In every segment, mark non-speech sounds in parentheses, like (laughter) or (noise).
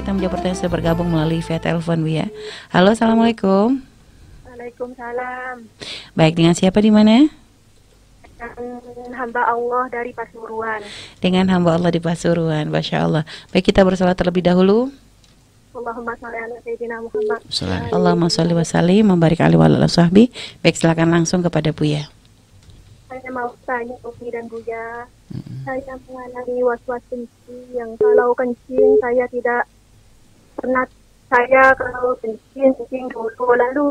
kita menjawab pertanyaan sudah bergabung melalui via telepon Bu ya. Halo, Assalamualaikum. Waalaikumsalam. Baik, dengan siapa di mana? Dan hamba Allah dari Pasuruan. Dengan hamba Allah di Pasuruan, Masya Allah. Baik, kita bersolat terlebih dahulu. Allahumma sholli ala sayyidina Muhammad. Salam. Allahumma sholli wa sallim, membarik ali wa ala sahbi. Baik, silakan langsung kepada Buya. Saya mau tanya Umi dan Buya. Saya mengalami was-was kencing yang kalau kencing saya tidak pernah saya kalau kencing kencing dulu lalu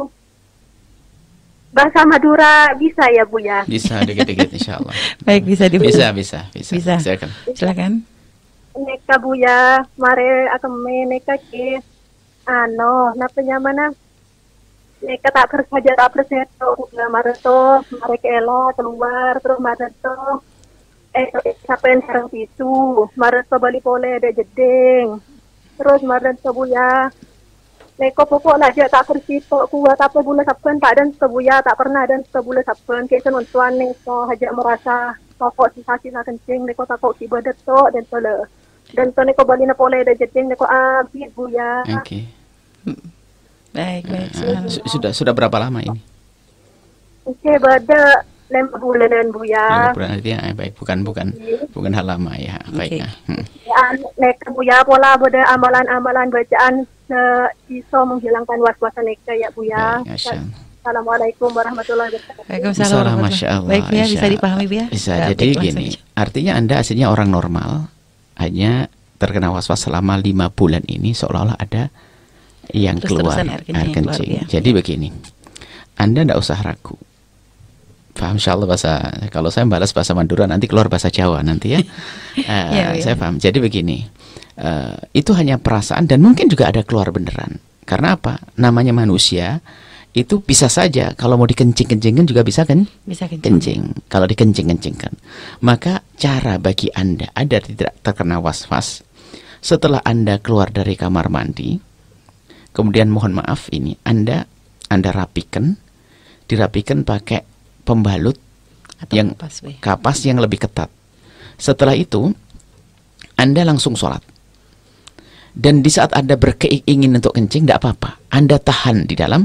bahasa Madura bisa ya Buya. Bisa dikit-dikit insya Allah. (laughs) Baik, bisa diulang. Bisa, bisa, bisa. Bisa. Silakan. Silakan. Neka Buya, mare akame neka ke ano, napanya mana? Neka tak persaja tak perseto, Buya mareto, mare kela keluar, terus mareto, eh siapa yang sarang itu, mareto bali pole ada jeding, terus mareto Buya, Neko pokok lah dia tak persito kuat apa bulan saben tak dan sebuya tak pernah dan sebulan saben kayak senontuan neko hajak merasa pokok sensasi nak kencing neko takut tiba detok dan tole dan to neko bali na pole ada jeding neko abis buya Oke. Baik, baik. Eh, subhanallah. su- sudah sudah berapa lama ini? oke bada lima bulanan buya Ya, bulan eh, baik bukan bukan bukan hal lama ya. Baik. Oke. ah. Hmm. Ya neko buya pola bada amalan-amalan bacaan se iso menghilangkan was-wasan neka ya buya Baik, Masya Allah. Assalamualaikum warahmatullahi wabarakatuh Waalaikumsalam. Salam, warahmatullahi Masya Allah. Baik, ya, bisa dipahami, ya? Bisa. Baik, Jadi gini, saja. artinya Anda aslinya orang normal, hanya terkena was-was selama lima bulan ini seolah-olah ada yang keluar Terus-terusan air kencing keluar, ya. Jadi begini, Anda tidak usah ragu. Paham insya Allah bahasa kalau saya balas bahasa Madura nanti keluar bahasa Jawa nanti ya. (laughs) Eh, Ya, ya. Saya paham. Jadi begini, eh, itu hanya perasaan dan mungkin juga ada keluar beneran. Karena apa? Namanya manusia itu bisa saja kalau mau dikencing-kencingkan juga bisa kan? Bisa kencing. kencing. Kalau dikencing-kencingkan, maka cara bagi Anda agar tidak terkena was-was setelah Anda keluar dari kamar mandi, kemudian mohon maaf ini Anda Anda rapikan, dirapikan pakai pembalut Atau yang kapas, kapas yang lebih ketat. Setelah itu Anda langsung sholat. Dan di saat Anda berkeingin untuk kencing, tidak apa-apa. Anda tahan di dalam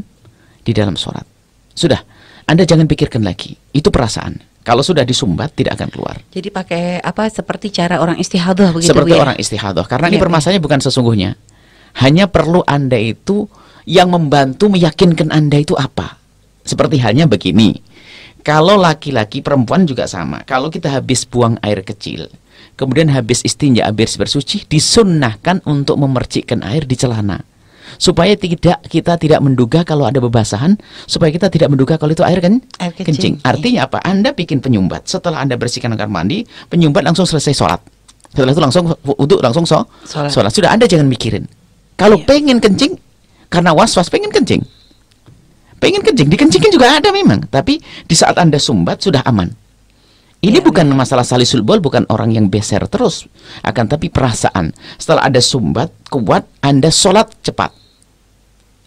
di dalam sholat. Sudah, Anda jangan pikirkan lagi. Itu perasaan. Kalau sudah disumbat, tidak akan keluar. Jadi pakai apa seperti cara orang istihadah begitu Seperti ya? orang istihadah. Karena ini Iya, permasalahannya bukan sesungguhnya. Hanya perlu Anda itu yang membantu meyakinkan Anda itu apa. Seperti halnya begini. Kalau laki-laki perempuan juga sama. Kalau kita habis buang air kecil, kemudian habis istinja, habis bersuci, disunnahkan untuk memercikkan air di celana. Supaya tidak kita tidak menduga kalau ada bebasahan, supaya kita tidak menduga kalau itu air kan Air kencing, iya. Artinya apa? Anda bikin penyumbat. Setelah Anda bersihkan kamar mandi, penyumbat langsung selesai sholat. Setelah itu langsung untuk langsung so, Sholat. sholat. Sudah Anda jangan mikirin. Kalau Iya. pengen kencing, karena was-was pengen kencing. Pengen kencing, dikencingin juga ada memang. Tapi di saat Anda sumbat sudah aman. Ini Iya, bukan masalah salisul bol, bukan orang yang beser terus. Akan tapi perasaan. Setelah ada sumbat, kuat, Anda sholat cepat.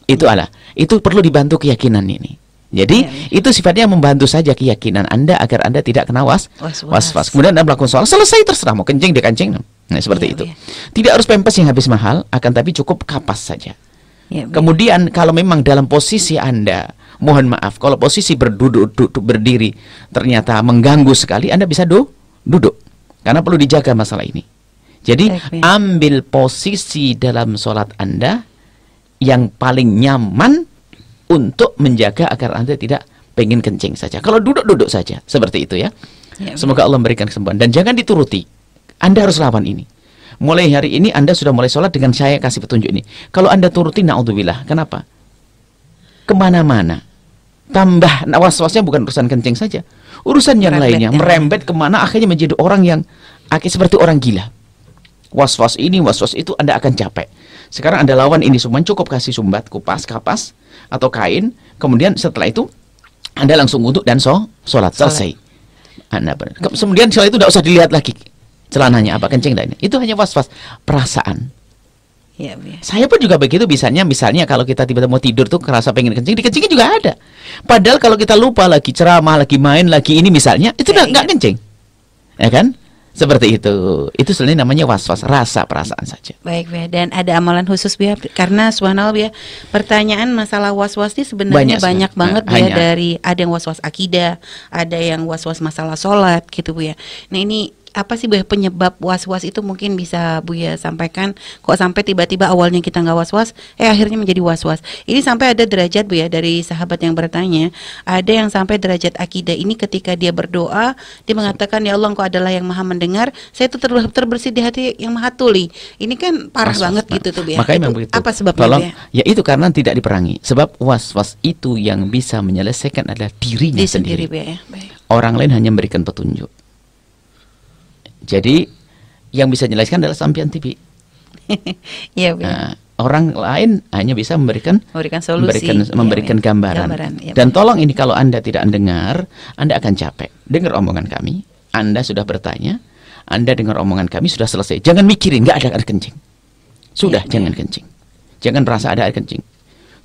Itu adalah, itu perlu dibantu keyakinan ini. Jadi Iya, iya. itu sifatnya membantu saja keyakinan Anda agar Anda tidak kena was Was-was. was-was. Kemudian Anda melakukan sholat, selesai terserah mau kencing dia kencing. Nah, seperti Iya, itu. iya. Tidak harus pempes yang habis mahal, akan tapi cukup kapas saja. Ya, Bu. Kemudian kalau memang dalam posisi Anda, mohon maaf, kalau posisi berduduk duduk, berdiri ternyata mengganggu sekali, Anda bisa du, duduk. Karena perlu dijaga masalah ini. Jadi Baik, ambil posisi dalam sholat Anda yang paling nyaman untuk menjaga agar Anda tidak pengen kencing saja. Kalau duduk-duduk saja, seperti itu ya. Ya. Semoga Allah memberikan kesembuhan. Dan jangan dituruti. Anda harus lawan ini. Mulai hari ini Anda sudah mulai sholat dengan saya kasih petunjuk ini. Kalau Anda turuti, na'udzubillah. Kenapa? Ke mana-mana. Tambah, nah, was-wasnya bukan urusan kencing saja. Urusan yang Merembet lainnya. yang Merembet ke mana akhirnya menjadi orang yang akhirnya seperti orang gila. Was-was ini, was-was itu Anda akan capek. Sekarang Anda lawan ini semua cukup kasih sumbat, kupas, kapas, atau kain. Kemudian setelah itu Anda langsung wudhu dan so, sholat. Selesai. Anda Ke- Kemudian setelah itu tidak usah dilihat lagi celananya apa kencing dan ini. Itu hanya was-was perasaan. Ya, ya. Saya pun juga begitu bisanya misalnya kalau kita tiba-tiba mau tidur tuh kerasa pengen kencing, dikencingin juga ada. Padahal kalau kita lupa lagi ceramah, lagi main, lagi ini misalnya itu Saya udah nggak ingat. kencing. Ya kan? Seperti itu. Itu sebenarnya namanya was-was, rasa perasaan saja. Baik, Bia. Dan ada amalan khusus, Bia, karena subhanallah, Bia, pertanyaan masalah was-was ini sebenarnya Banyak, banyak, banget, Nah, Bia, hanya- dari ada yang was-was akidah, ada yang was-was masalah sholat, gitu, Bu ya. Nah, ini apa sih Bu ya, penyebab was-was itu mungkin bisa Bu ya sampaikan kok sampai tiba-tiba awalnya kita nggak was-was eh akhirnya menjadi was-was ini sampai ada derajat Bu ya dari sahabat yang bertanya ada yang sampai derajat akidah ini ketika dia berdoa dia mengatakan ya Allah engkau adalah yang maha mendengar saya itu ter- terbersih di hati yang maha tuli ini kan parah Was-was, banget Mbak. gitu tuh Bu ya Makanya Itu memang begitu. apa sebabnya Tolong, ya ya itu karena tidak diperangi. Sebab was-was itu yang bisa menyelesaikan adalah dirinya dia sendiri. sendiri Bu ya baik Orang lain hanya memberikan petunjuk. Jadi yang bisa menjelaskan adalah sampian TV. (laughs) Iya ya. Nah, orang lain hanya bisa memberikan memberikan solusi memberikan Iya, memberikan iya. gambaran. iya, Dan tolong ini kalau Anda tidak dengar, Anda akan capek. Dengar omongan kami, Anda sudah bertanya, Anda dengar omongan kami sudah selesai. Jangan mikirin nggak ada air kencing. Sudah, Iya, jangan kencing. Jangan merasa ada air kencing.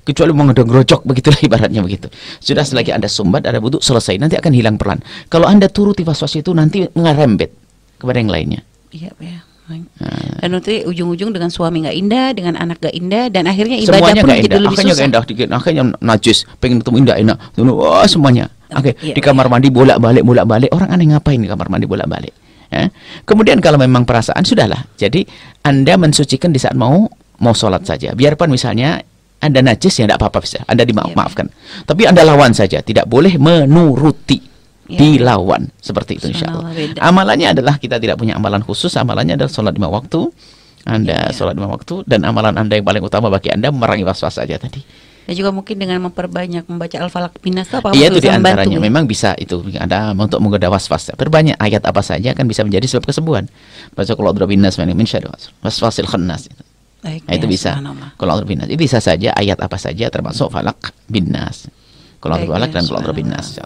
Kecuali mau ngedong grocok (laughs) begitulah ibaratnya begitu. Sudah selagi Anda sumbat, ada butuh selesai, nanti akan hilang pelan. Kalau Anda turuti was-was itu nanti ngerembet kepada yang lainnya. Iya, ya. Nah, Dan nanti ujung-ujung dengan suami nggak indah, dengan anak nggak indah, dan akhirnya ibadah semuanya pun jadi indah. lebih akhirnya susah. indah. Dikit akhirnya najis. Pengen ketemu indah enak. Wah semuanya. Oh, oke iya, di kamar mandi bolak balik bolak balik orang aneh ngapain di kamar mandi bolak balik ya. Kemudian kalau memang perasaan sudahlah. Jadi anda mensucikan di saat mau mau sholat saja. Biarpun misalnya anda najis ya tidak apa-apa bisa. Anda Iya, dimaafkan tapi anda lawan saja. Tidak boleh menuruti Iya. dilawan seperti itu insya Allah amalannya adalah kita tidak punya amalan khusus amalannya adalah sholat lima waktu anda Iya. sholat lima waktu dan amalan anda yang paling utama bagi anda memerangi was-was saja tadi Dan juga mungkin dengan memperbanyak membaca Al-Falaq Binas itu apa Iya itu di antaranya Bu? memang bisa itu ada untuk menggoda was-was. Berbanyak ayat apa saja kan bisa menjadi sebab kesembuhan. Baca kalau binas min syarri waswasil khannas. Itu. Baik, Nah, itu ya, bisa. Kalau binas itu bisa saja ayat apa saja termasuk falak binas. Kalau ya, dan kalau binas.